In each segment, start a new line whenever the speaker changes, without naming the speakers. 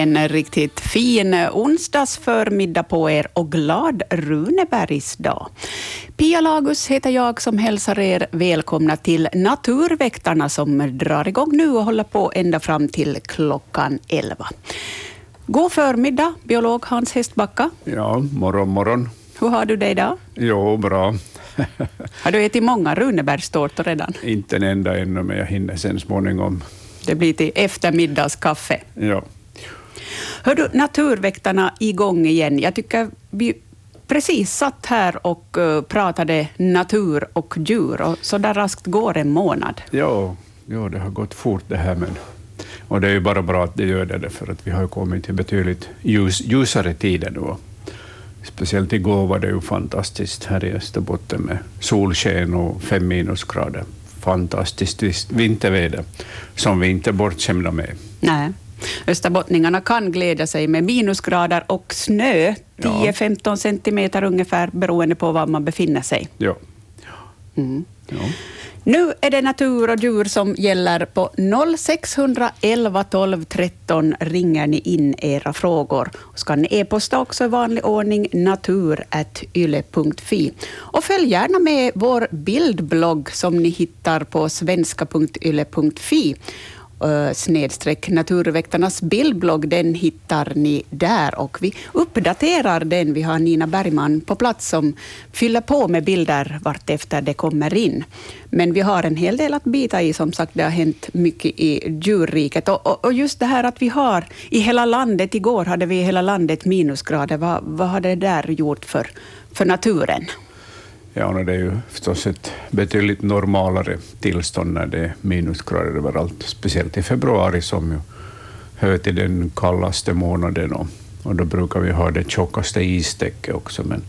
En riktigt fin onsdagsförmiddag på er och glad Runebergsdag. Pia Lagus heter jag som hälsar er välkomna till Naturväktarna som drar igång nu och håller på ända fram till klockan 11. God förmiddag, biolog Hans Hästbacka.
Ja, morgon, morgon.
Hur har du det idag?
Jo, bra.
har du ätit många Runebergstårtor redan?
Inte en enda ännu, men jag hinner sen småningom.
Det blir till eftermiddagskaffe.
Ja.
Hör du, Naturväktarna igång igen. Jag tycker vi precis satt här och uh, pratade natur och djur och så där raskt går en månad.
Ja, ja, det har gått fort det här. Men, och det är ju bara bra att det gör det, för att vi har kommit till betydligt ljus, ljusare tider nu. Speciellt igår var det ju fantastiskt här i Österbotten med solsken och fem minusgrader. Fantastiskt vinterväder som vi inte är bortskämda med.
Nej. Österbottningarna kan glädja sig med minusgrader och snö, 10-15 ja. centimeter ungefär, beroende på var man befinner sig.
Ja. Mm.
ja. Nu är det natur och djur som gäller. På 0611 12 13 ringer ni in era frågor. Ska ni e-posta också i vanlig ordning natur.yle.fi. Och följ gärna med vår bildblogg som ni hittar på svenska.yle.fi Eh, snedstreck Naturväktarnas bildblogg, den hittar ni där och vi uppdaterar den. Vi har Nina Bergman på plats som fyller på med bilder vartefter det kommer in. Men vi har en hel del att bita i, som sagt, det har hänt mycket i djurriket. Och, och, och just det här att vi har i hela landet, igår hade vi i hela landet minusgrader, vad, vad har det där gjort för, för naturen?
Ja, det är ju förstås ett betydligt normalare tillstånd när det är minusgrader överallt, speciellt i februari som ju hör till den kallaste månaden och, och då brukar vi ha det tjockaste istäcket också, men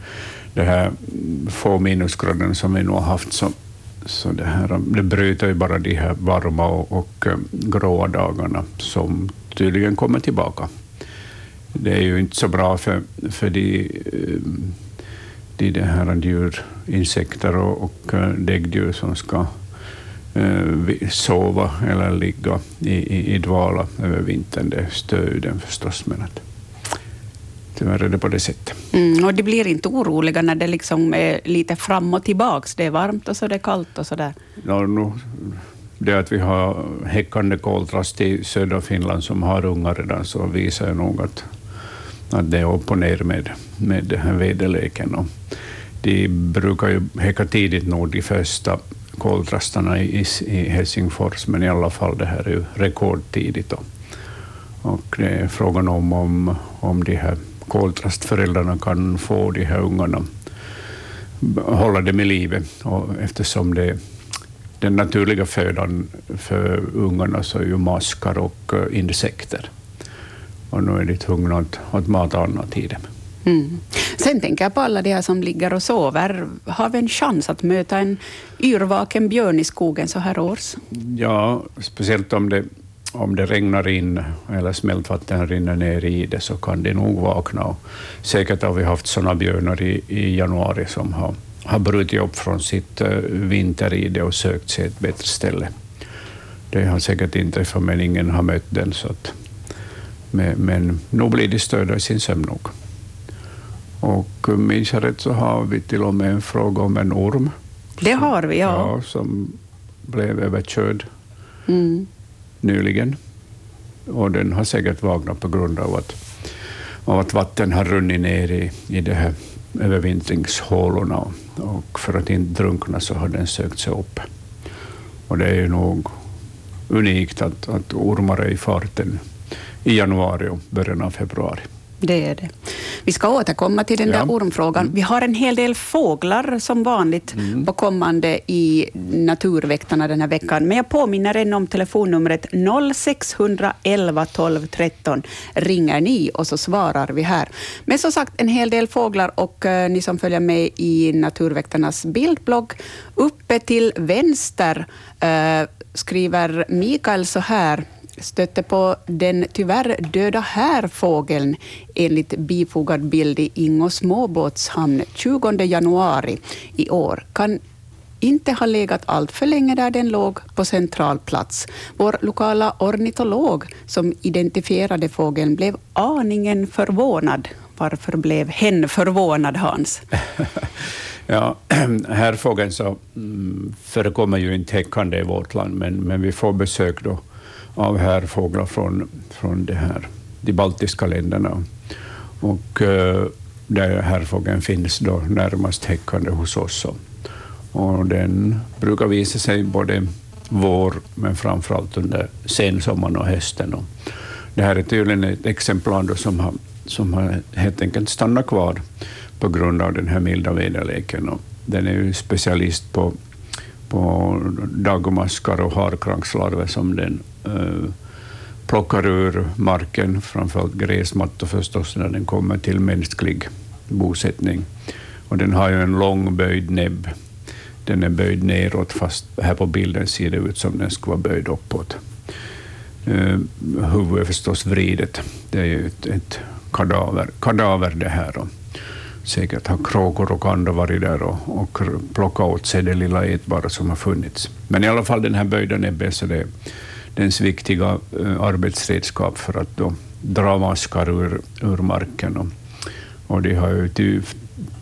det här få minusgraderna som vi nu har haft så, så det, här, det bryter ju bara de här varma och, och eh, gråa dagarna som tydligen kommer tillbaka. Det är ju inte så bra för, för de eh, i det här djur, insekter och, och eh, däggdjur som ska eh, sova eller ligga i, i, i dvala över vintern. Det stör ju den förstås, men att, tyvärr är det på det sättet.
Mm, och de blir inte oroliga när det liksom är lite fram och tillbaks? Det är varmt och så det är kallt och så där?
Ja, nu, det att vi har häckande koltrast i södra Finland som har ungar redan, så visar ju nog att att det är upp och ner med, med den här väderleken. Och de brukar ju häcka tidigt nog, de första koltrastarna i, i Helsingfors, men i alla fall det här är ju rekordtidigt. Och, Och det är frågan om, om, om de här koltrastföräldrarna kan få de här ungarna, hålla dem i livet, och eftersom det den naturliga födan för ungarna så är ju maskar och eh, insekter och nu är de tvungna att, att mata annat i dem.
Mm. Sen tänker jag på alla de här som ligger och sover. Har vi en chans att möta en yrvaken björn i skogen så här års?
Ja, speciellt om det, om det regnar in eller smältvatten rinner ner i det så kan de nog vakna. Och säkert har vi haft sådana björnar i, i januari som har, har brutit upp från sitt uh, vinteride och sökt sig ett bättre ställe. Det har säkert inträffat, men ingen har mött den. Så att men, men nu blir de störda i sin sömn nog. Och minns jag rätt så har vi till och med en fråga om en orm.
Det har vi, ja.
ja som blev överkörd mm. nyligen. Och den har säkert vaknat på grund av att, av att vatten har runnit ner i, i de här övervintringshålorna. Och för att inte drunkna så har den sökt sig upp. Och det är ju nog unikt att, att ormar är i farten i januari och början av februari.
Det är det. Vi ska återkomma till den ja. där ormfrågan. Mm. Vi har en hel del fåglar som vanligt mm. på kommande i Naturväktarna den här veckan. Men jag påminner än om telefonnumret 0611 12 13. Ringer ni och så svarar vi här. Men som sagt, en hel del fåglar och uh, ni som följer med i Naturväktarnas bildblogg. Uppe till vänster uh, skriver Mikael så här stötte på den tyvärr döda härfågeln enligt bifogad bild i Ingo småbåtshamn 20 januari i år. Kan inte ha legat allt för länge där den låg på central plats. Vår lokala ornitolog som identifierade fågeln blev aningen förvånad. Varför blev hen förvånad, Hans?
ja, härfågeln så mm, förekommer ju inte häckande i vårt land, men, men vi får besök då av härfåglar från, från det här, de baltiska länderna. Och eh, där härfågeln finns då närmast häckande hos oss. Och den brukar visa sig både vår, men framförallt under sensommaren och hösten. Och det här är tydligen ett exemplar då som, har, som har helt enkelt stannat kvar på grund av den här milda väderleken. Och den är ju specialist på, på dagmaskar och harkrankslarver som den Eh, plockar ur marken, framförallt gräsmattor förstås, när den kommer till mänsklig bosättning. Och den har ju en lång böjd näbb. Den är böjd neråt, fast här på bilden ser det ut som den skulle vara böjd uppåt. Uh, huvudet är förstås vridet. Det är ju ett, ett kadaver, kadaver det här. Då. säkert har kråkor och andra varit där och, och plockat åt sig det lilla ätbara som har funnits. Men i alla fall den här böjda näbben, så det är dens viktiga eh, arbetsredskap för att då dra maskar ur, ur marken. Och, och de har ju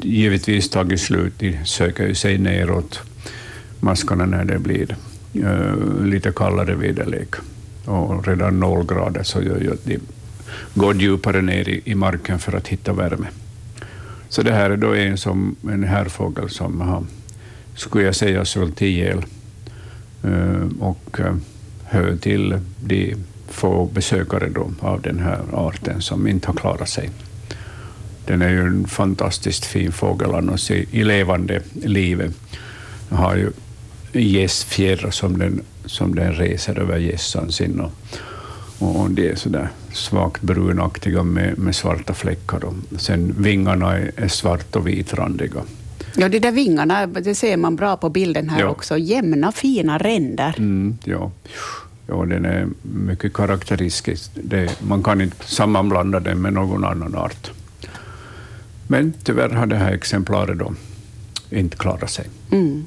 givetvis tagit slut. De söker ju sig neråt, maskarna, när det blir uh, lite kallare väderlek. Och redan nollgrader så gör ju att de går djupare ner i, i marken för att hitta värme. Så det här är då en, som, en härfågel som har, skulle jag säga, svultit ihjäl uh, och uh, hör till de få besökare då av den här arten som inte har klarat sig. Den är ju en fantastiskt fin fågel annars i, i levande livet. Den har ju gässfjädrar som den, som den reser över gässan sin. Och, och de är sådär svagt brunaktiga med, med svarta fläckar. Då. sen vingarna är, är svart och vitrandiga.
Ja, de där vingarna det ser man bra på bilden här ja. också. Jämna, fina ränder.
Mm, ja. ja, den är mycket karaktäristisk. Det, man kan inte sammanblanda den med någon annan art. Men tyvärr har det här exemplaret då inte klarat sig.
Mm.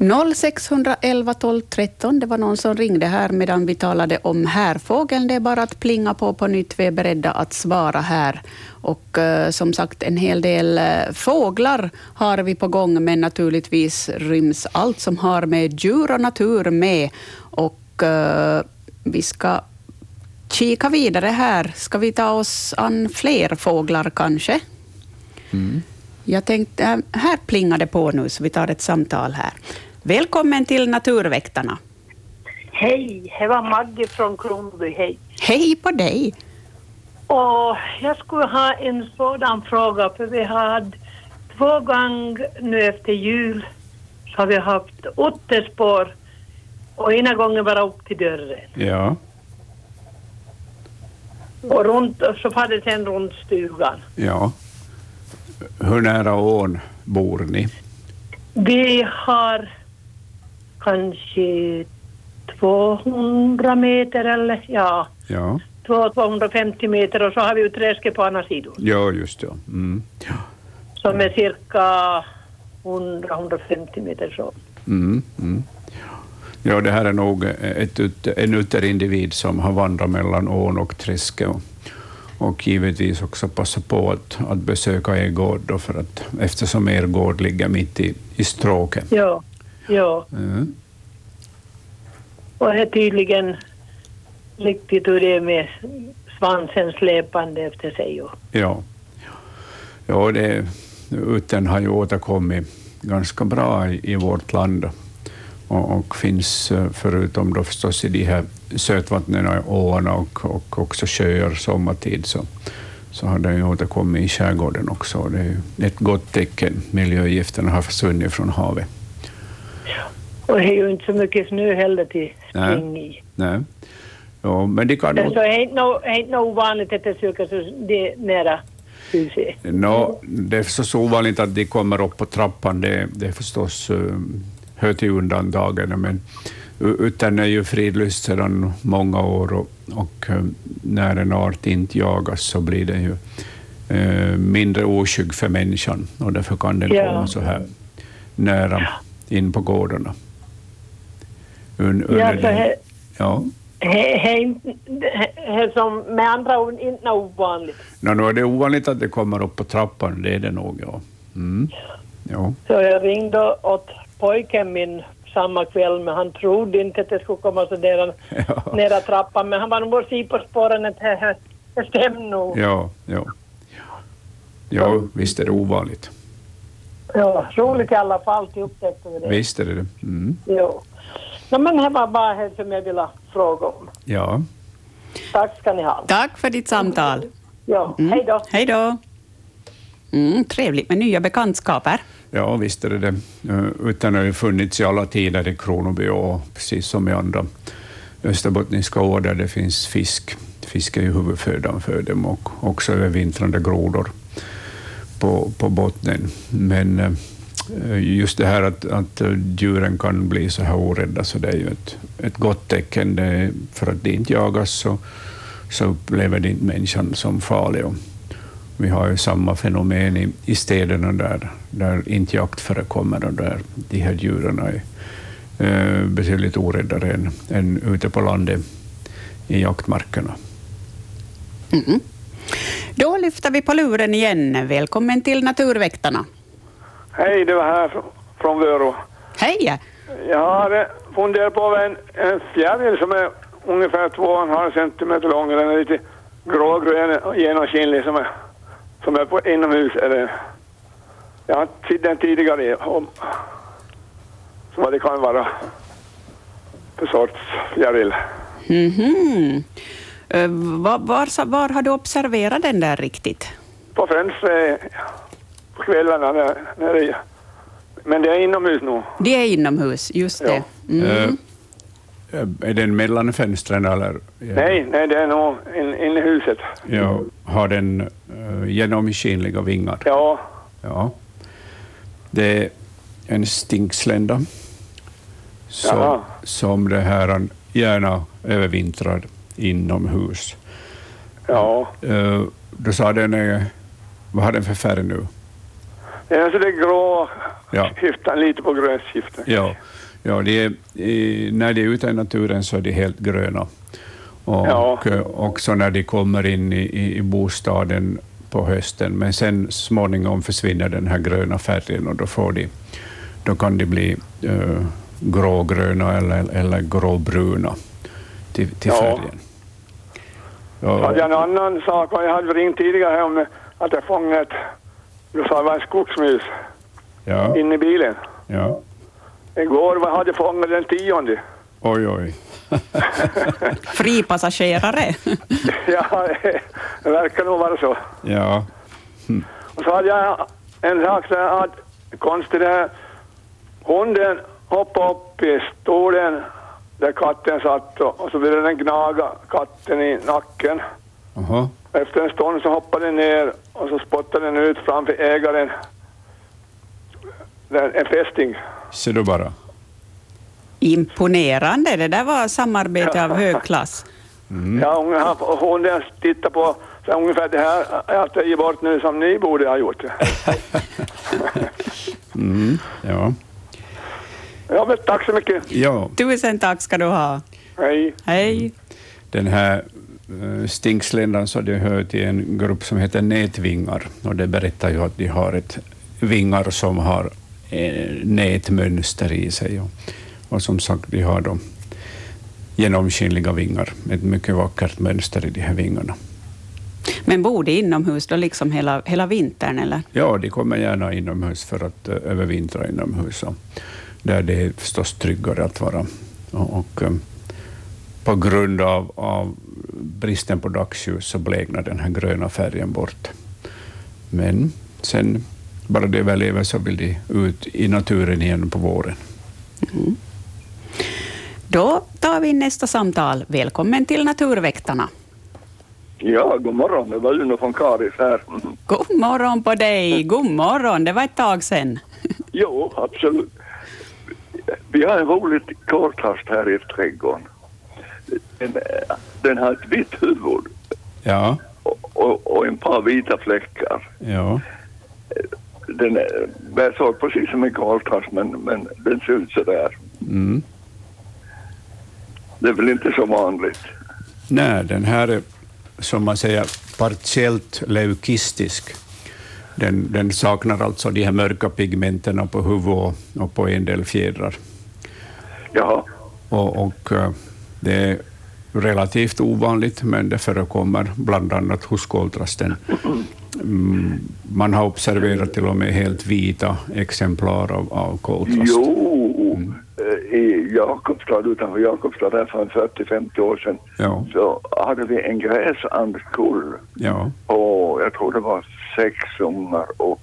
0611 12 13, det var någon som ringde här medan vi talade om härfågeln. Det är bara att plinga på på nytt. Vi är beredda att svara här. Och uh, som sagt, en hel del uh, fåglar har vi på gång, men naturligtvis ryms allt som har med djur och natur med. Och uh, vi ska kika vidare här. Ska vi ta oss an fler fåglar kanske? Mm. Jag tänkte, här plingar det på nu, så vi tar ett samtal här. Välkommen till Naturväktarna.
Hej, det var Maggie från Kronby. Hej.
Hej på dig.
Och jag skulle ha en sådan fråga, för vi har två gånger nu efter jul så har vi haft åtterspår och ena gången bara upp till dörren.
Ja.
Och runt, så far det sen runt stugan.
Ja. Hur nära ån bor ni?
Vi har kanske 200 meter eller ja,
ja.
250 meter och så har vi ju träsket på andra sidan.
Ja, just det. Mm. Ja.
Som är cirka 100-150 meter så.
Mm, mm. Ja, det här är nog ett, en utterindivid som har vandrat mellan ån och träsket och, och givetvis också passa på att, att besöka er gård då för att, eftersom er gård ligger mitt i, i stråket.
Ja, ja. Mm. Och är tydligen riktigt hur det är med svansen släpande efter sig.
Ja, ja det, uttern har ju återkommit ganska bra i, i vårt land och, och, finns eh, förutom då förstås i de här sötvattnen, åarna och, och också sjöar sommartid så, så har den ju återkommit i skärgården också. Det är ett gott tecken. Miljögifterna har försvunnit från havet.
Och det är ju inte så mycket snö heller till spring i.
Nej. Ja, men det kan.
Så det är inte något ovanligt att det söker sig det nära huset?
No, det är så ovanligt att de kommer upp på trappan. Det, det är förstås um, hör till undantagen, men utan är ju fridlyst sedan många år och, och um, när en art inte jagas så blir den ju uh, mindre oskygg för människan och därför kan den ja. komma så här nära in på gårdarna. Un,
Ja,
under
så
den-
he,
ja.
he, he, he, som med andra ord inte är ovanligt.
Nu är det ovanligt att det kommer upp på trappan, det är det nog. Ja. Mm. Ja.
Så jag ringde åt pojken min samma kväll, men han trodde inte att det skulle komma så där
Ja.
nära trappan. Men han var nog si på spåren att det, det stämmer nog.
Ja, ja. ja, visst är det ovanligt.
Ja, roligt i alla fall till upptäckte vi det.
Visst är det det. Mm.
Jo. No, men det var bara det som jag ville fråga om.
Ja.
Tack ska ni ha.
Tack för ditt samtal.
Ja,
Mm.
hej då.
Hej då. Mm, trevligt med nya bekantskaper.
Ja, visst är det det. Eh, Utan har ju funnits i alla tider i Kronoby och precis som i andra österbottniska år där det finns fisk. Fisk är ju huvudfödan för dem och också övervintrande grodor på, på bottnen. Men eh, Eh, just det här att, att djuren kan bli så här orädda, så det är ju ett, ett gott tecken. Det för att de inte jagas så, så upplever de inte människan som farlig. Och vi har ju samma fenomen i, i städerna där, där inte jakt förekommer och där de här djuren är eh, betydligt oräddare än, än ute på landet i jaktmarkerna.
Mm. Då lyfter vi på luren igen. Välkommen till Naturväktarna.
Hej, det var här fr- från Vörå.
Hej!
Jag hade funderat på en, en fjäril som är ungefär 2,5 centimeter lång. Den är lite grågrön och genomskinlig som är, som är på inomhus. Är det. Jag har sett den tidigare om så vad det kan vara för sorts fjäril.
Mhm. Eh, Var, var, var har du observerat den där riktigt?
På fönstret på kvällarna. När, när det, men det är inomhus nu.
Det är inomhus, just det. Mm.
Eh, är den mellan fönstren eller?
Nej, nej, det är nog in, inne i huset.
Ja, har den uh, genomskinliga vingar?
Ja,
Ja. Det är en stinkslända som,
Jaha.
som det här gärna övervintrar inomhus.
ja.
Uh, du sa den är, vad har den för färg nu?
Är så det är grå
Ja.
skiften, lite på grön skiften.
Ja, ja det är, när de är ute i naturen så är de helt gröna. Och
Ja.
eh, också när de kommer in i, i, bostaden på hösten, men sen småningom försvinner den här gröna färgen och då, får de, då kan de bli uh, grågröna eller, eller gråbruna till, till
Ja.
färgen.
Så hade jag en annan sak, jag hade ringt tidigare om att jag fångat, du sa det var en skogsmus
ja,
inne i bilen.
ja.
Igår var- hade jag fångat den tionde.
Oj, oj.
Fripassagerare.
ja, det verkar nog vara så.
Ja,
Och så hade jag en sak så här att konstigt det här. Hunden hoppade upp i stolen där katten satt och, och så ville den gnaga katten i nacken.
aha.
Efter en stund så hoppade den ner och så spottade den ut framför ägaren Den- en fästing.
Ser du bara.
Imponerande. Det där var samarbete av hög klass.
Ja, hon, han- hunden tittade på så ungefär det här har jag tagit bort nu som ni borde ha gjort.
Mm, ja.
Ja, men tack så mycket.
ja.
Tusen tack ska du ha.
Hej.
Hej.
Den här eh, stinksländan så det hör till en grupp som heter nätvingar och det berättar ju att de har ett vingar som har eh, nätmönster i sig och, och som sagt de har då genomskinliga vingar, ett mycket vackert mönster i de här vingarna.
Men bor de inomhus då liksom hela, hela vintern eller?
Ja, de kommer gärna inomhus för att uh, övervintra inomhus, där det är förstås tryggare att vara. Och, och eh, på grund av, av bristen på dagsljus så bleknar den här gröna färgen bort. Men sen, bara de överlever så vill de ut i naturen igen på våren.
Då tar vi nästa samtal. Välkommen till Naturväktarna.
Ja, god morgon. Det var Uno från Karis här. Mm.
God morgon på dig. God morgon. Det var ett tag sedan.
Jo, absolut. Vi har en rolig koltrast här i trädgården. Den, eh, den har ett vitt huvud
Ja,
och, och, och en par vita fläckar.
ja,
den är- bär så precis som en koltrast men, men den ser ut sådär.
Mm.
Det är väl inte så vanligt.
Nej, den här är som man säger partiellt leukistisk. Den, den saknar alltså de här mörka pigmenterna på huvudet och, och på en del fjädrar.
Jaha,
Och, och eh, det är relativt ovanligt, men det förekommer bland annat hos koltrasten. Mm, man har observerat till och med helt vita exemplar av, av koltrast.
jo, eh, i Jakobstad utanför Jakobstad där för en 40-50 år sedan
Ja,
så hade vi en gräsandkull
ja,
och jag tror det var sex ungar och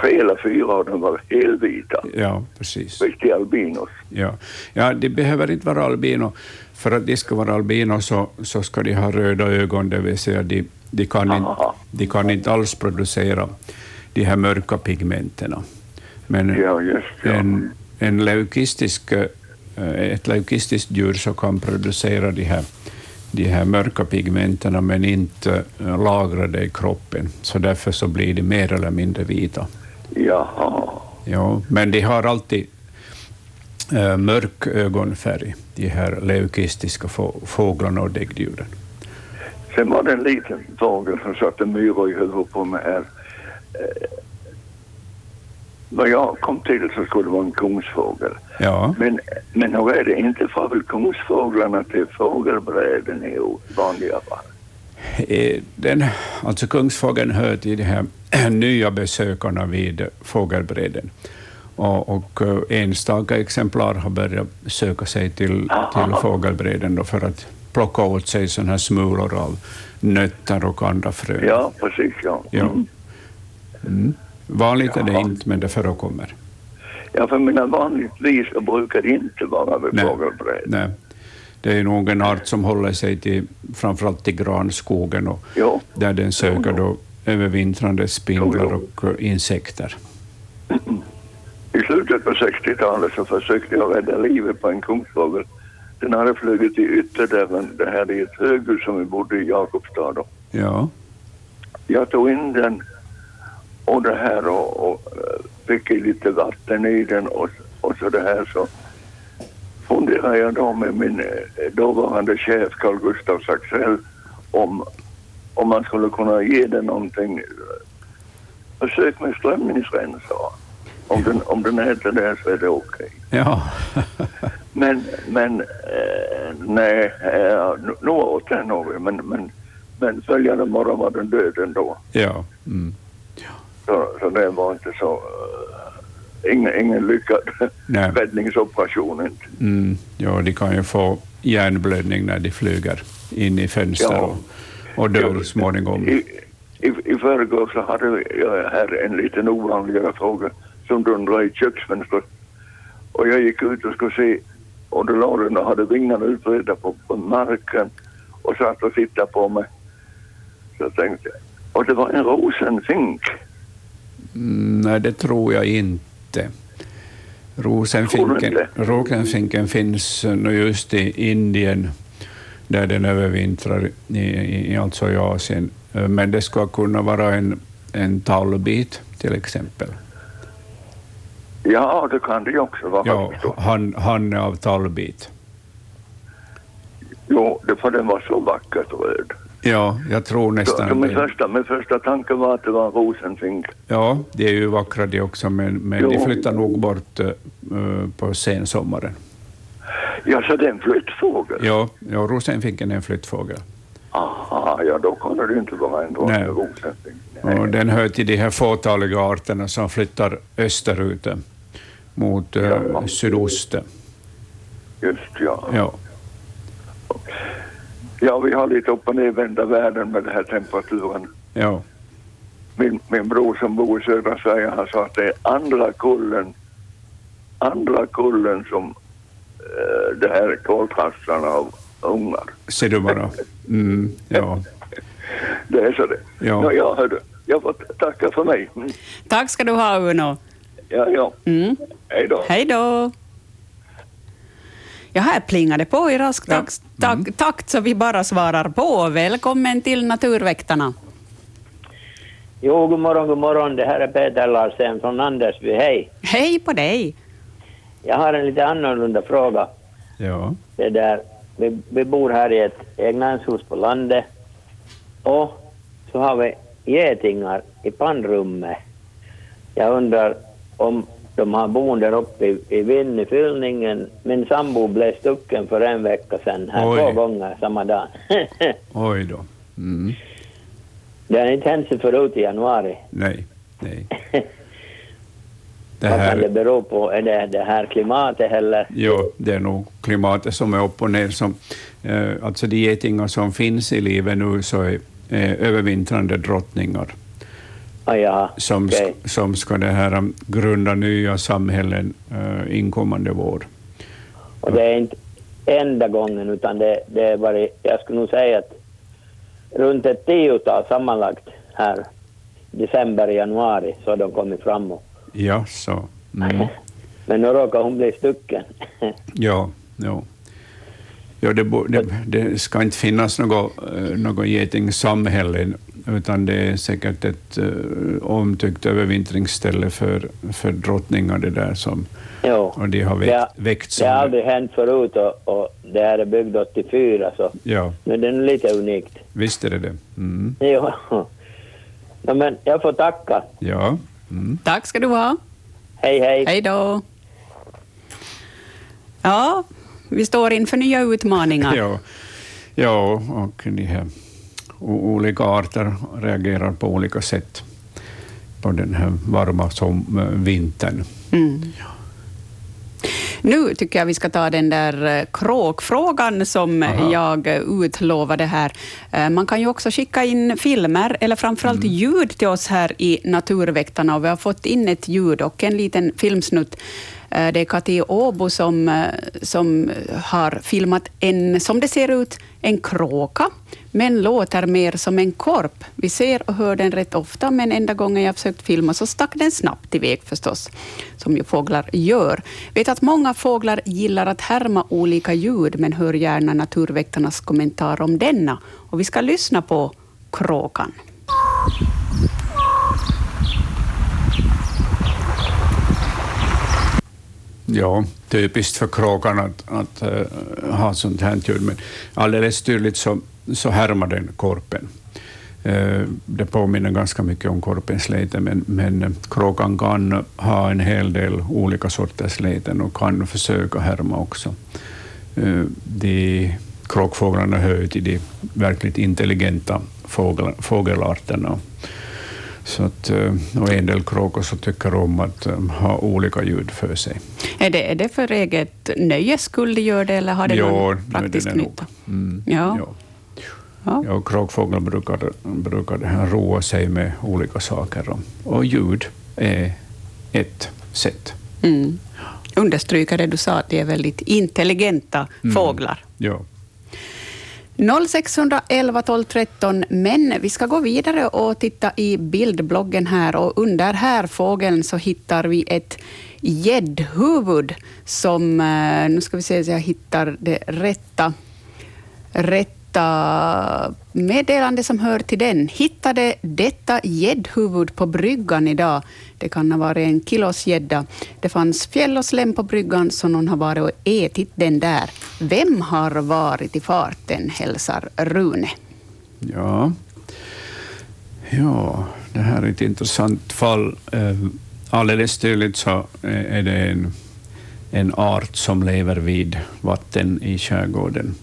tre eller fyra av dem var helvita.
ja, precis.
Riktiga albinos.
Ja. ja, de behöver inte vara albino. För att de ska vara albino så, så ska de ha röda ögon, det vill säga de, de, kan, inte,
Aha.
de kan inte alls producera de här mörka pigmenterna. Men
Ja, just ja.
en, en leukistisk, eh, ett leukistiskt djur så kan producera de här, de här mörka pigmenterna men inte eh, lagra det i kroppen, så därför så blir de mer eller mindre vita.
Jaha.
Ja, men de har alltid eh, mörk ögonfärg, de här leukistiska få, fåglarna och däggdjuren.
Sen var det en liten fågel som satte myror i huvudet på mig här. Eh, vad jag kom till så skulle det vara en kungsfågel.
Ja,
Men, men hur är det? Inte får väl kungsfåglarna till fågelbräden i vanliga fall?
Den, alltså kungsfågeln hör till de här nya besökarna vid fågelbredden. Och, och eh, enstaka exemplar har börjat söka sig till, till fågelbredden för att plocka åt sig sådana här smulor av nötter och andra frön.
Ja, precis ja.
Ja.
Mm.
Mm. Vanligt är det inte, men det förekommer.
Ja, för mina vanligtvis brukar det inte vara vid
Nej. Det är nog en art som håller sig till framförallt till granskogen och
Jo.
där den söker då övervintrande spindlar
Jo,
och eh, insekter.
I slutet på 60-talet så försökte jag rädda livet på en kungsfågel. Den hade flugit i ytterdörren, det här är ett höghus som vi bodde i Jakobstad. då.
Ja,
Jag tog in den och det här och, och eh, fick i lite vatten i den och, och så det här så funderade jag då med min eh, dåvarande chef Carl Gustaf Saxell om, om man skulle kunna ge den någonting. eh, Försök med strömningsrensare. Om den, om den äter det så är det okej.
ja.
Men, men eh, nej, eh, nu- åt den något men, men, men följande morgon var den död ändå.
ja. Mm.
Så, så det var inte så... Ingen, ingen lyckad
Nej.
räddningsoperation.
Mm. ja, de kan ju få hjärnblödning när de flyger in i fönster
Ja.
och, och dör småningom.
I, i, i förrgår så hade jag här en liten ovanligare fråga som dundrade i köksfönstret. Och jag gick ut och skulle se och hade vingarna utbredda på, på marken och satt och tittade på mig. Så jag tänkte och det var en rosenfink.
Mm, nej, det tror jag inte.
Tror
Rosenfinken,
inte?
rosenfinken finns nu just i Indien, där den övervintrar, i, i, alltså i Asien. Men det ska kunna vara en, en tallbit, till exempel.
Ja, det kan det ju också vara.
Ja, han, han är av tallbit.
Jo, det, för den var så vackert röd.
Ja, jag tror
Så,
nästan
så min,
det.
första, min första tanke var att det var en rosenfink.
Ja, de är ju vackra de också, men, men de flyttar nog bort eh, på sensommaren.
Ja, så det är en flyttfågel?
Ja, ja rosenfinken är en flyttfågel.
Aha, ja då kunde det inte vara en vanlig
Nej.
rosenfink.
Och den hör till de här fåtaliga arterna som flyttar österut mot eh,
Ja. Just ja.
Ja.
Ja, vi har lite upp och nervända världen med den här temperaturen.
Ja.
Min, min bror som bor i södra Sverige, han sa att det är andra kullen, andra kullen som eh, det här koltrasslarna av ungar.
Ser du bara. Mm, ja.
Det är så det.
Ja.
Ja, ja hördu. Jag får tacka för mig. Mm.
Tack ska du ha, Uno.
Ja, ja.
Mm.
Hej då.
Hej då. Ja, här plingar det på i rask
Ja.
takt, tak- takt så vi bara svarar på. Välkommen till Naturväktarna.
Jo, god morgon, god morgon. Det här är Peter Larsen från Andersby. Hej.
Hej på dig.
Jag har en lite annorlunda fråga.
Ja.
Det där, vi, vi bor här i ett egnahemshus på landet och så har vi getingar i pannrummet. Jag undrar om de har boende uppe i, i Vinnifyllningen. Min sambo blev stucken för en vecka sedan, här
Oj.
två gånger samma dag.
Oj då. Mm.
det har inte hänt sig förut i januari.
Nej, nej. Det
Vad kan det
här,
bero på? Är det det här klimatet eller?
jo, det är nog klimatet som är upp och ner. Som, eh, alltså de getingar som finns i livet nu så är eh, övervintrande drottningar
Ah,
som, sk- som ska det här, um, grunda nya samhällen eh, inkommande vår.
Och det är inte enda gången utan det, det är bara, jag skulle nog säga att runt ett tiotal sammanlagt här december, januari så har de kommit fram och,
Ja, så. Mm.
men nu råkar hon bli stucken.
Ja, ja. ja det, bo- det, det ska inte finnas något, eh, något getingsamhälle, utan det är säkert ett uh, omtyckt övervintringsställe för, för drottningar det där som,
jo.
och de har
Det,
växt,
har-
växt
det har
som...
aldrig hänt förut och, och det här är byggd 84 så
Ja,
men det är lite unikt.
visst är det det. Mm.
Jo. No, men jag får tacka.
Ja. Mm.
Tack ska du ha.
Hej hej.
Hej då. Ja, vi står inför nya utmaningar.
Ja. ja, och de här o- olika arter reagerar på olika sätt på den här varma som, vintern.
Mm. Nu tycker jag vi ska ta den där eh, kråkfrågan som
Aha.
jag utlovade här. Eh, Man kan ju också skicka in filmer eller framförallt ljud till oss här i Naturväktarna och vi har fått in ett ljud och en liten filmsnutt. Eh, det är Kati Åbo som, eh, som har filmat en, som det ser ut, en kråka, men låter mer som en korp. Vi ser och hör den rätt ofta, men enda gången jag försökt filma så stack den snabbt iväg förstås, som ju fåglar gör. Vet att många fåglar gillar att härma olika ljud, men hör gärna Naturväktarnas kommentar om denna. Och vi ska lyssna på kråkan.
Ja, typiskt för kråkan att, att eh, ha sånt här ljud, men alldeles tydligt så, så härmar den korpen. Eh, det påminner ganska mycket om korpens läte, men, men eh, kråkan kan ha en hel del olika sorters läten och kan försöka härma också. Eh, de kråkfåglarna hör ju till de verkligt intelligenta fågel, fågelarterna. Så att, eh, och en del kråkor så tycker om att eh, ha olika ljud för sig.
Är det, är det för eget nöjes skull de gör det, eller har det
Jo,
någon praktisk
det
nytta?
Mm,
Ja.
ja.
Ja.
Ja, kråkfåglar brukar, brukar det här roa sig med olika saker och, och ljud är ett sätt.
Mm. Understryka det du sa, att de är väldigt intelligenta
Mm.
fåglar.
Ja.
0611 12 13, men vi ska gå vidare och titta i bildbloggen här. Och under här fågeln så hittar vi ett gäddhuvud som, eh, nu ska vi se så jag hittar det rätta, rätta meddelande som hör till den. Hittade detta gäddhuvud på bryggan idag. Det kan ha varit en kilos gädda. Det fanns fjäll och slem på bryggan så någon har varit och ätit den där. Vem har varit i farten, hälsar Rune.
Ja. ja, det här är ett intressant fall. Eh, alldeles tydligt så eh, är det en, en art som lever vid vatten i skärgården.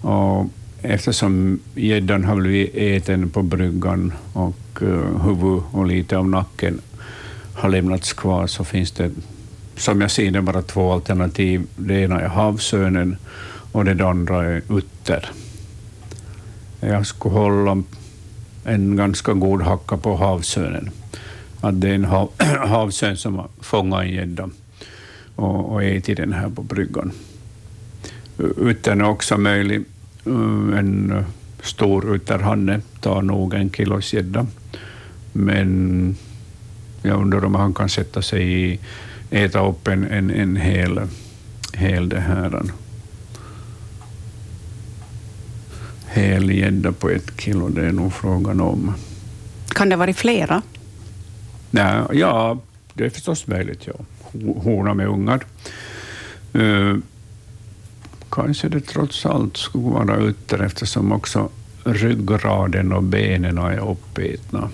Och eftersom gäddan har blivit äten på bryggan och uh, huvud och lite av nacken har lämnats kvar så finns det, som jag ser det, bara två alternativ. Det ena är havsörnen och det andra är utter. Jag skulle hålla en ganska god hacka på havsörnen. Att det är en hav, havsörn som har fångat en gädda och, och ätit den här på bryggan. Uttern är också möjlig. En uh, stor utterhanne tar nog en kilos gädda. Men jag undrar om han kan sätta sig i, äta upp en, en, en hel, hel det här, hel gädda på ett kilo. Det är nog frågan om.
Kan det vara flera?
Nej, ja, det är förstås möjligt. Ja. Hona med ungar. Kanske det trots allt skulle vara utter eftersom också ryggraden och benen är uppätna.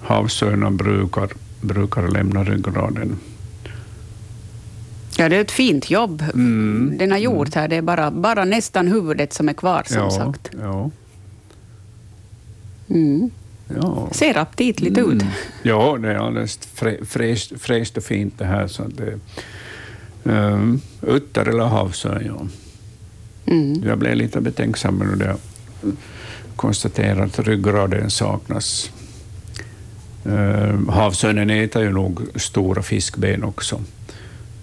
Havsörnar brukar, brukar lämna ryggraden.
Ja, det är ett fint jobb mm. den har gjort här. Det är bara, bara nästan huvudet som är kvar, som
ja,
sagt.
Ja.
Mm. Ja. Ser aptitligt mm. ut.
Ja, det är alldeles fräscht och fint det här. Så det, um, utter eller havsörn, ja. Mm. Jag blev lite betänksam när jag konstaterade att ryggraden saknas. Uh, havsörnen äter ju nog stora fiskben också.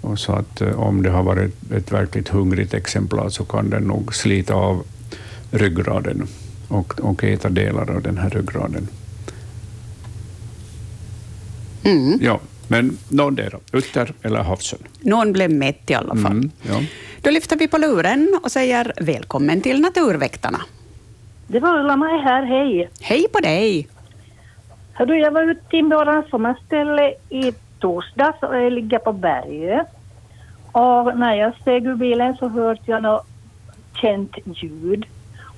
Och så att uh, om det har varit ett verkligt hungrigt exemplar så kan den nog slita av ryggraden och, och äta delar av den här ryggraden. Mm. Ja, men någon där, utter eller havsörn.
Någon blev mätt i alla fall. Mm,
ja.
Då lyfter vi på luren och säger välkommen till Naturväktarna.
Det var Ulla-Maj här, hej.
Hej på dig.
Hördu, jag var ute i våra sommarställe i torsdags och jag ligger på berget. Och när jag steg ur bilen så hörde jag något känt ljud.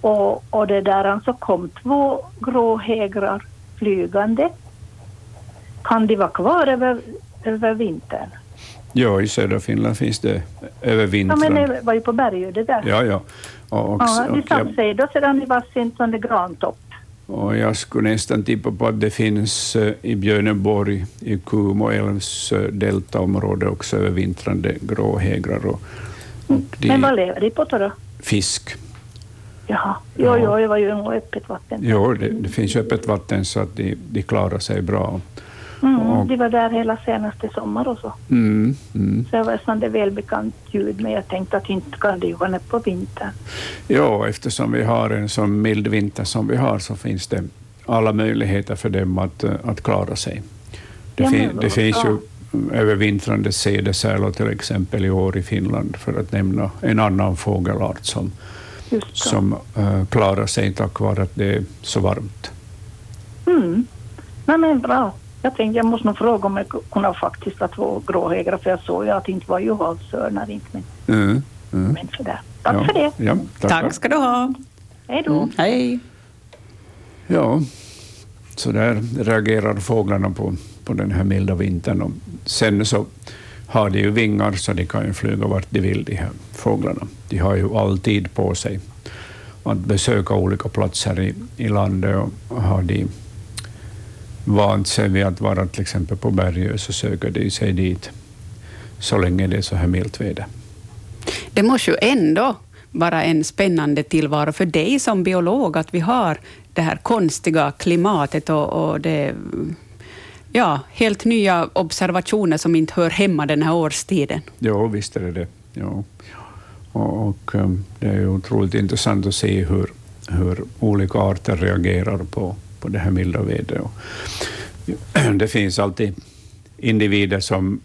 Och, och det där alltså kom två gråhägrar flygande. Kan de vara kvar över, över vintern?
Ja, i södra Finland finns det över vintern.
Ja, men det var ju på berget det där.
Ja, ja.
Och, och, ja, de satte sig då sedan i varsin sån grantopp.
Och jag skulle nästan tippa på att det finns eh, i Björneborg, i Kumo älvs deltaområde också övervintrande gråhägrar. Och,
och de, Men vad lever de på då?
Fisk.
Jaha, jo, ja. jo, det var ju öppet vatten.
Jo, det, det finns öppet vatten så att de, de klarar sig bra.
Mm, och, de var där hela senaste sommar och så.
Mm, mm.
Så det var sånt välbekant ljud, men jag tänkte att inte kan det vara på vintern.
Ja, eftersom vi har en så mild vinter som vi har så finns det alla möjligheter för dem att, att klara sig. Det, ja, fin, det finns ju övervintrande sädesärlor till exempel i år i Finland, för att nämna en annan fågelart som, som uh, klarar sig tack vare att det är så varmt.
Mm. Nej, men bra. Jag tänkte jag måste nog fråga om jag kunde faktiskt ha två gråhägrar för jag såg ju att det inte var ju havsörnar. Inte, men,
mm, mm.
men för det. Tack
ja,
för det.
Ja,
tack. tack ska du ha.
Hej då. Mm,
hej.
Ja, så där reagerar fåglarna på, på den här milda vintern. Och sen så har de ju vingar så de kan ju flyga vart de vill, de här fåglarna. De har ju all tid på sig att besöka olika platser i, i landet och har de vant sig vid att vara till exempel på berget så söker de sig dit så länge det är så här milt väder.
Det måste ju ändå vara en spännande tillvaro för dig som biolog att vi har det här konstiga klimatet och, och det, ja, helt nya observationer som inte hör hemma den här årstiden.
Ja, visst är det det. Ja. Och, och, um, det är otroligt intressant att se hur, hur olika arter reagerar på, på det här milda vädret. Det finns alltid individer som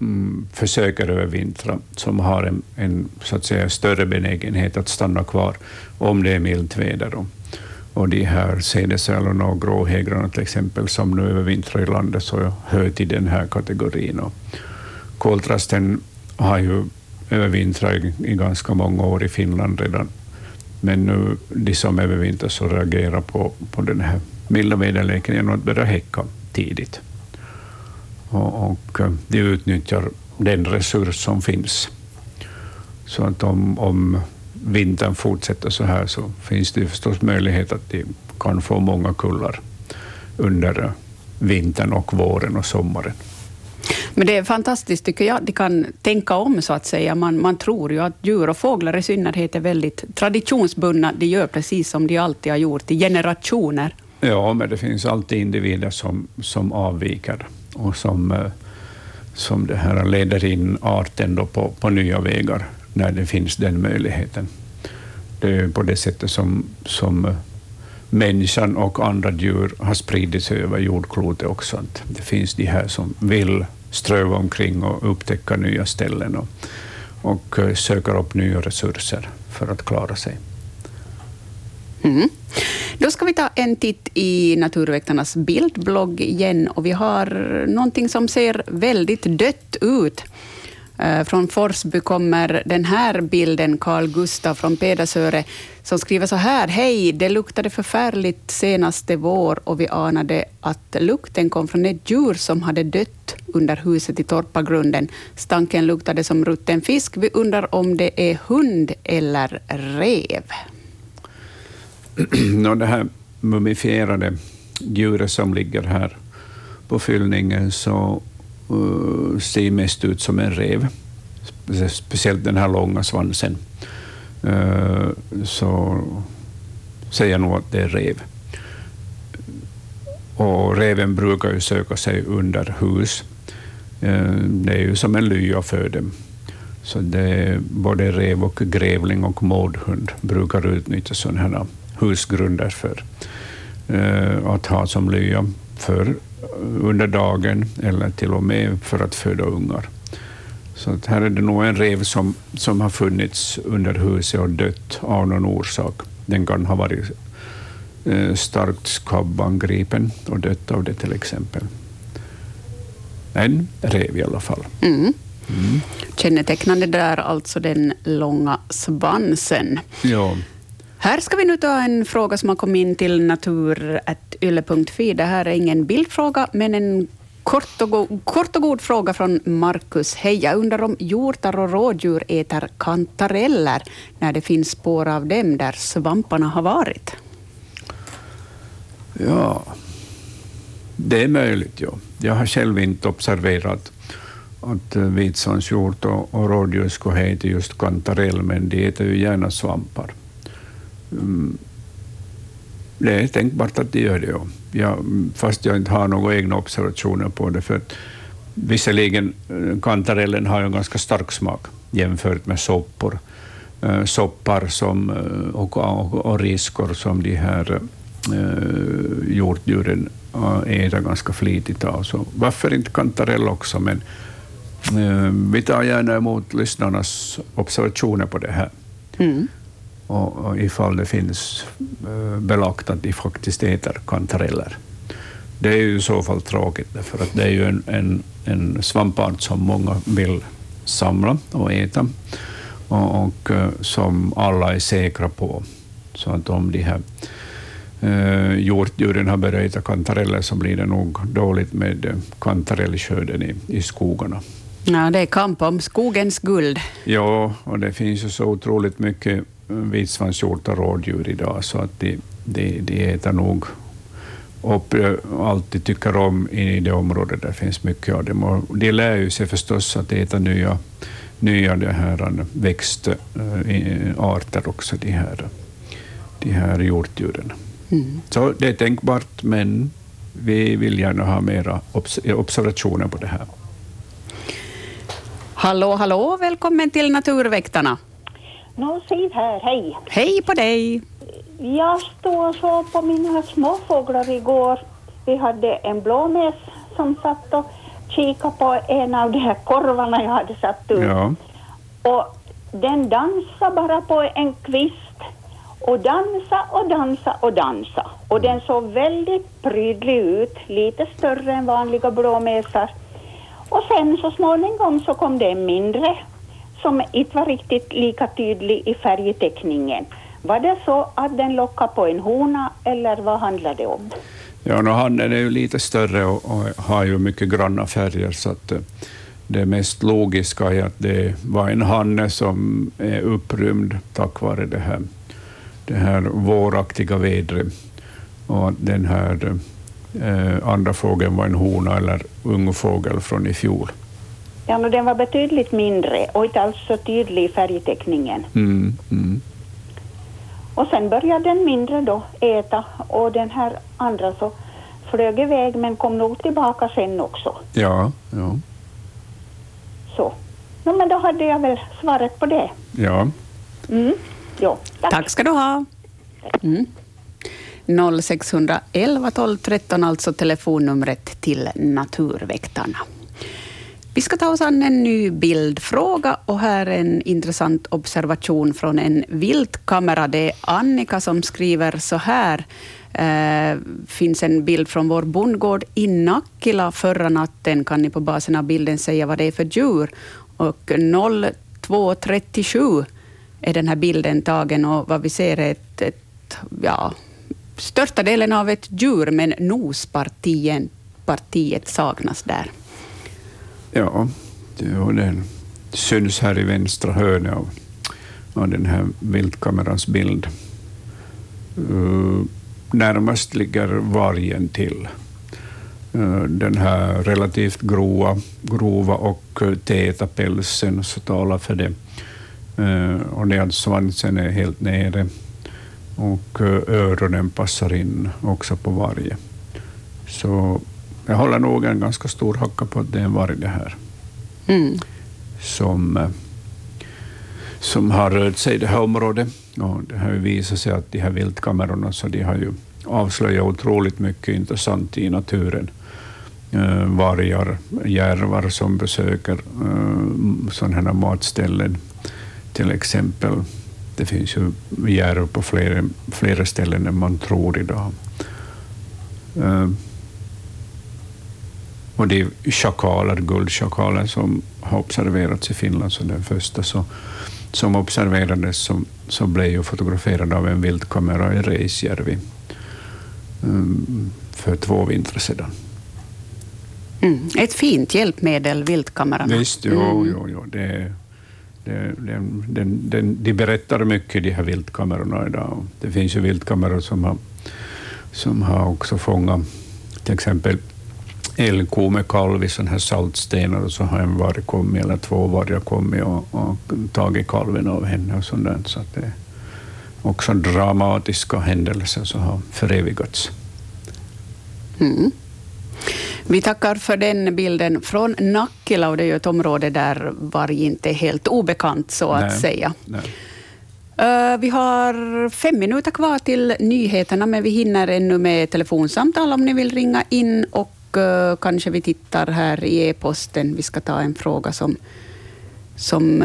mm, försöker övervintra, som har en, en, så att säga, större benägenhet att stanna kvar om det är milt väder. Då. och de här sädesärlorna och gråhägrarna till exempel, som nu övervintrar i landet, så hör till den här kategorin. Och koltrasten har ju övervintrat i, i ganska många år i Finland redan men nu, de som övervintrar så reagerar på, på den här milda väderleken genom att börja häcka tidigt. Och, och eh, de utnyttjar den resurs som finns. Så att om, om vintern fortsätter så här så finns det förstås möjlighet att de kan få många kullar under vintern och våren och sommaren.
Men det är fantastiskt tycker jag. De kan tänka om så att säga. Man, man tror ju att djur och fåglar i synnerhet är väldigt traditionsbundna. De gör precis som de alltid har gjort i generationer.
Ja, men det finns alltid individer som, som avviker och som, eh, som det här leder in arten då på, på nya vägar när det finns den möjligheten. Det är på det sättet som, som eh, människan och andra djur har spridit sig över jordklotet också. Det finns de här som vill ströva omkring och upptäcka nya ställen och, och eh, söker upp nya resurser för att klara sig.
Mm. Då ska vi ta en titt i Naturväktarnas bildblogg igen och vi har någonting som ser väldigt dött ut. Eh, från Forsby kommer den här bilden, Carl Gustav från Pedersöre, som skriver så här. Hej, det luktade förfärligt senaste vår och vi anade att lukten kom från ett djur som hade dött under huset i Torpagrunden. Stanken luktade som rutten fisk. Vi undrar om det är hund eller rev.
no, det här mumifierade djuret som ligger här på fyllningen så Eh, ser mest ut som en rev, speciellt den här långa svansen. Eh, så säger jag nog att det är rev. Och reven brukar ju söka sig under hus. Eh, det är ju som en lya för dem. Så det är både rev och grävling och mårdhund brukar utnyttja sådana här husgrunder för att ha som lya för under dagen eller till och med för att föda ungar. Så att här är det nog en rev som, som har funnits under huset och dött av någon orsak. Den kan ha varit eh, starkt skabbangripen och dött av det till exempel. En rev i alla fall.
Mm. Mm. Kännetecknande där alltså den långa svansen.
Ja.
Här ska vi nu ta en fråga som har kommit in till yle.fi. Det här är ingen bildfråga, men en kort och, go kort och god fråga från Markus. Hej, jag undrar om hjortar och rådjur äter kantareller när det finns spår av dem där svamparna har varit?
Ja, det är möjligt. Ja. Jag har själv inte observerat att eh, vitsandshjort och, och rådjur skulle äta just kantarell, men de äter ju gärna svampar. Mm det är tänkbart att de gör det. Ja. fast jag inte har några egna observationer på det. För att, visserligen, eh, kantarellen har en ganska stark smak jämfört med soppor. Eh, soppar som, eh, och, och, och, riskor som de här eh, hjortdjuren äter ganska flitigt av. Så varför inte kantarell också? Men vi tar gärna emot lyssnarnas observationer på det här. Mm och, och ifall det finns eh, belagt att de faktiskt äter kantareller. Det är ju i så fall tråkigt, för att det är ju en, en, en svampart som många vill samla och äta och, och eh, som alla är säkra på. Så att om de här eh, hjortdjuren har börjat äta kantareller så blir det nog dåligt med kantarellskörden i, i skogarna.
Ja, det är kamp om skogens guld.
Ja, och det finns ju så otroligt mycket vitsvanshjort och rådjur idag, så att de, de, de äter nog upp alltid tycker om i det området där det finns mycket av dem. Och de lär ju sig förstås att äta nya, nya det här växtarter också, de här, de här hjortdjuren. Mm. Så det är tänkbart, men vi vill gärna ha mera observationer på det här.
Hallå, hallå, välkommen till Naturväktarna.
Nå, Siv här, hej.
Hej på dig.
Jag stod och såg på mina småfåglar igår. Vi hade en blåmes som satt och kikade på en av de här korvarna jag hade satt ut. Ja. Och den dansade bara på en kvist och dansa och dansa och dansa. Och den såg väldigt prydlig ut, lite större än vanliga blåmesar. Och sen så småningom så kom det en mindre som inte var riktigt lika tydlig i färgteckningen. Var det så att den lockade på en hona eller vad handlade det om?
Ja, no, hannen är ju lite större och, och, har ju mycket granna färger, så att eh, det mest logiska är att det var en hanne som är upprymd tack vare det här, det här våraktiga vädret. Och den här eh, andra fågeln var en hona eller ungfågel från i fjol.
Ja, no, den var betydligt mindre och inte alls så tydlig i färgteckningen.
Mm, mm.
Och sen började den mindre då äta och den här andra så flög iväg men kom nog tillbaka sen också.
Ja, ja.
Så. No, men då hade jag väl svaret på det.
Ja.
Mm. Jo,
tack. tack ska du ha. Mm. 0611 12 13, alltså telefonnumret till Naturväktarna. Vi ska ta oss an en ny bildfråga och här är en intressant observation från en viltkamera. Det är Annika som skriver så här. Eh, finns en bild från vår bondgård i Nackila förra natten. Kan ni på basen av bilden säga vad det är för djur? Och 02.37 är den här bilden tagen och vad vi ser är ett, ett ja, största delen av ett djur, men nospartiet partiet saknas där.
Ja, det, syns här i vänstra hörnet av, av den här viltkamerans bild. Uh, närmast ligger vargen till. Uh, den här relativt grova, grova och eh, täta pälsen så talar för det. Uh, och det att svansen är helt nere och öronen passar in också på varje. Så jag håller nog en ganska stor hacka på att det är en varg det här. Mm. Som, eh, som har rört sig i det här området. Och det har ju visat sig att de här viltkamerorna så de har ju avslöjat otroligt mycket intressant i naturen. Uh, vargar, järvar som besöker uh, sådana här matställen, till exempel. Det finns ju järv på flera, flera ställen än man tror idag. Och de schakaler, guldschakaler som har observerats i Finland, så den första så, som observerades som, så blev ju fotograferad av en vildkamera i Reisjärvi um, för två vintrar sedan.
Mm. Ett fint hjälpmedel, viltkamerorna.
Visst, jo, mm. jo, jo. Det, det, den, den, den, de berättar mycket, de här viltkamerorna idag. Det finns ju viltkameror som har, som har också fångat till exempel älgko med kalv i sådana här saltstenar och så har en varg kommit, eller två vargar kommit och, och tagit kalven av henne och sånt där. Så att det också dramatiska händelser som har förevigats.
Mm. Vi tackar för den bilden från Nackila, och det är ju ett område där varg inte är helt obekant, så att nej, säga. Nej. Uh, vi har fem minuter kvar till nyheterna, men vi hinner ännu med telefonsamtal om ni vill ringa in och uh, kanske vi tittar här i e-posten. Vi ska ta en fråga som, som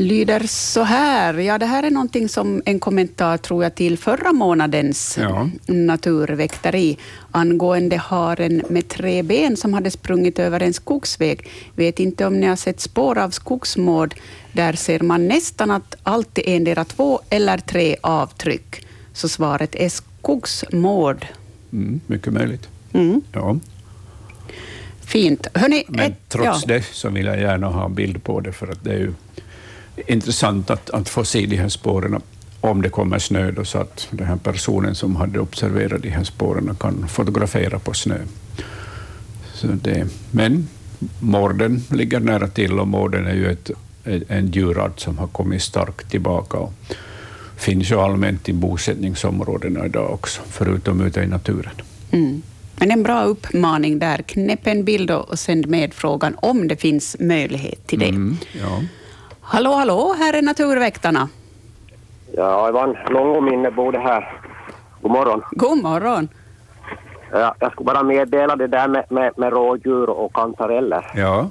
lyder så här. Ja, det här är någonting som en kommentar, tror jag, till förra månadens ja. naturväkteri angående haren med tre ben som hade sprungit över en skogsväg. Vet inte om ni har sett spår av skogsmård. Där ser man nästan att alltid endera två eller tre avtryck. Så svaret är skogsmård.
Mm, mycket möjligt. Mm. Ja.
Fint.
Hörrni, Men ett, trots ja. det så vill jag gärna ha en bild på det, för att det är ju intressant att, att få se de här spåren om det kommer snö, då, så att den här personen som hade observerat de här spåren kan fotografera på snö. Så det, men morden ligger nära till och morden är ju ett, en djurart som har kommit starkt tillbaka och finns ju allmänt i bosättningsområdena idag också, förutom ute i naturen. Mm.
Men en bra uppmaning där. Knäpp en bild och sänd med frågan om det finns möjlighet till det. Mm, ja. Hallå, hallå, här är Naturväktarna.
Ja, Ivan Långominne bor det här. God morgon.
God morgon.
Ja, jag skulle bara meddela det där med, med, med rådjur och kantareller.
Ja.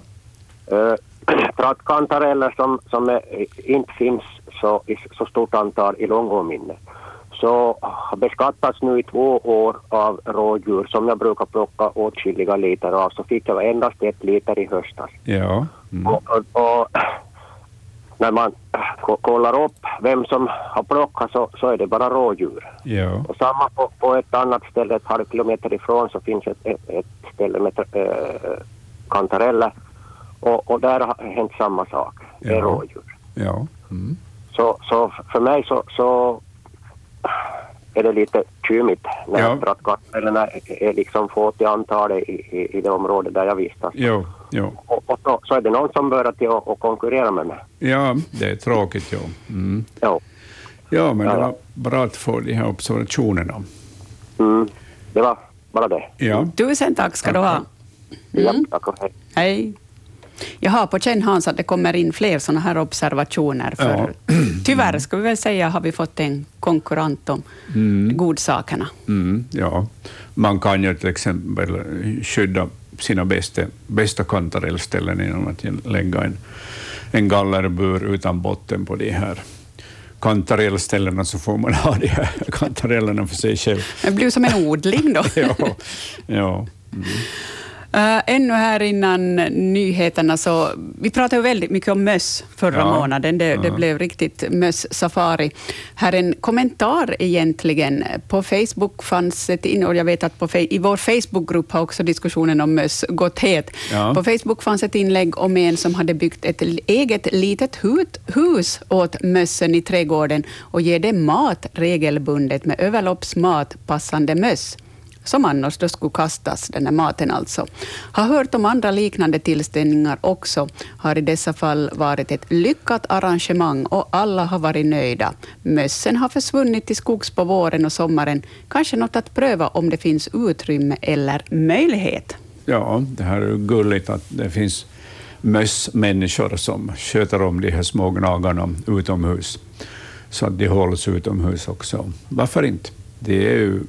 Uh, för att kantareller som, som är, inte finns så, i så stort antal i Långåminne så har beskattats nu i två år av rådjur som jag brukar plocka åtskilliga liter av så fick jag endast ett liter i höstas.
Ja.
Mm. Och, och, och, när man kollar upp vem som har plockat så, så är det bara rådjur.
Ja.
Och samma på, på ett annat ställe ett halv kilometer ifrån så finns ett, ett, ett ställe med äh, kantareller och, och där har hänt samma sak. Det är rådjur.
Ja. Mm.
Så, så för mig så, så är det lite kymigt när ja. brattkartorna är liksom få till antal i, i, i det område där jag vistas.
Jo, jo.
Och, och så, så, är det någon som börjar till att konkurrera med mig.
Ja, det är tråkigt. Jo. Mm. Ja. ja, men det var bra att få de här observationerna.
Mm. Det var bara det.
Ja.
Tusen tack ska tack. du ha. Mm.
Ja, tack och hej.
Hej. Jag har på känn, Hans, att det kommer in fler sådana här observationer. För ja. Tyvärr, ska vi väl säga, har vi fått en konkurrent om mm. godsakerna.
Mm, ja, man kan ju till exempel skydda sina bästa, bästa kantarellställen genom att lägga en, en gallerbur utan botten på de här kantarellställena så får man ha de här kantarellerna för sig själv.
Det blir som en odling då.
ja. ja. Mm.
Uh, ännu här innan nyheterna, så vi pratade ju väldigt mycket om möss förra ja. månaden. Det, det blev riktigt möss-safari. Här en kommentar egentligen. På Facebook fanns ett och jag vet att på, i vår Facebookgrupp har också diskussionen om möss gått het. Ja. På Facebook fanns ett inlägg om en som hade byggt ett eget litet hus åt mössen i trädgården och ger dem mat regelbundet med överloppsmat passande möss som annars då skulle kastas, den här maten alltså. Har hört om andra liknande tillställningar också, har i dessa fall varit ett lyckat arrangemang och alla har varit nöjda. Mössen har försvunnit till skogs på våren och sommaren. Kanske något att pröva om det finns utrymme eller möjlighet.
Ja, det här är gulligt att det finns mössmänniskor som sköter om de här små gnagarna utomhus, så att de hålls utomhus också. Varför inte? Det är ju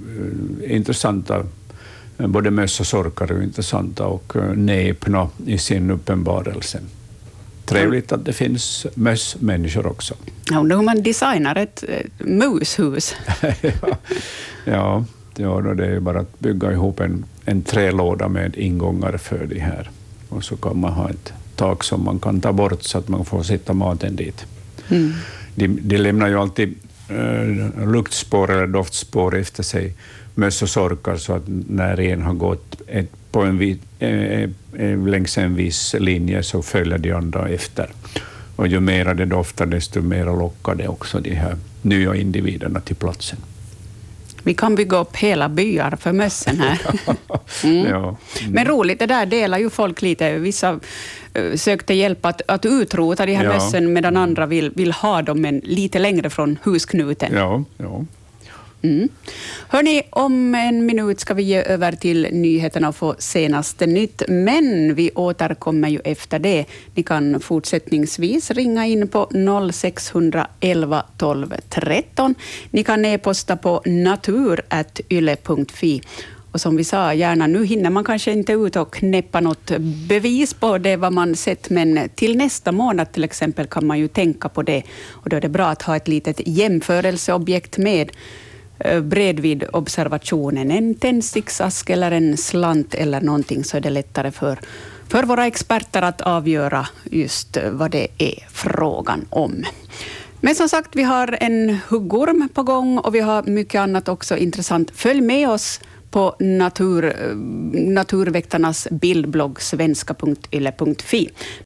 eh, intressanta, både möss och sorkar är intressanta och eh, näpna i sin uppenbarelse. Trevligt att det finns mössmänniskor också.
Ja, undrar hur man designar ett, ett mushus.
ja, ja, det är bara att bygga ihop en, en trälåda med ingångar för de här. Och så kan man ha ett tak som man kan ta bort så att man får sitta maten dit. Mm. De, de lämnar ju alltid Eh, luktspår eller doftspår efter sig, möss och sorkar, så att när en har gått ett, på en vid, eh, eh, längs en viss linje så följer de andra efter. Och ju mer det doftar, desto mer lockar det också de här nya individerna till platsen.
Vi kan bygga upp hela byar för mössen här. Mm. ja. Men roligt, det där delar ju folk lite. Vissa uh, sökte hjälp att, att utrota de här ja. mössen, medan andra vill, vill ha dem men lite längre från husknuten.
Ja, ja.
Mm. Hörni, om en minut ska vi ge över till nyheterna och få senaste nytt, men vi återkommer ju efter det. Ni kan fortsättningsvis ringa in på 0611 12 13. Ni kan e-posta på natur.yle.fi. Och som vi sa, gärna nu hinner man kanske inte ut och knäppa något bevis på det vad man sett, men till nästa månad till exempel kan man ju tänka på det. Och då är det bra att ha ett litet jämförelseobjekt med Eh, bred bredvid observationen, en tändsticksask eller en slant eller någonting, så är det lättare för, för våra experter att avgöra just eh, vad det är frågan om. Men som sagt, vi har en huggorm på gång och vi har mycket annat också intressant. Följ med oss på natur, eh, Naturväktarnas bildblogg svenska.yle.fi.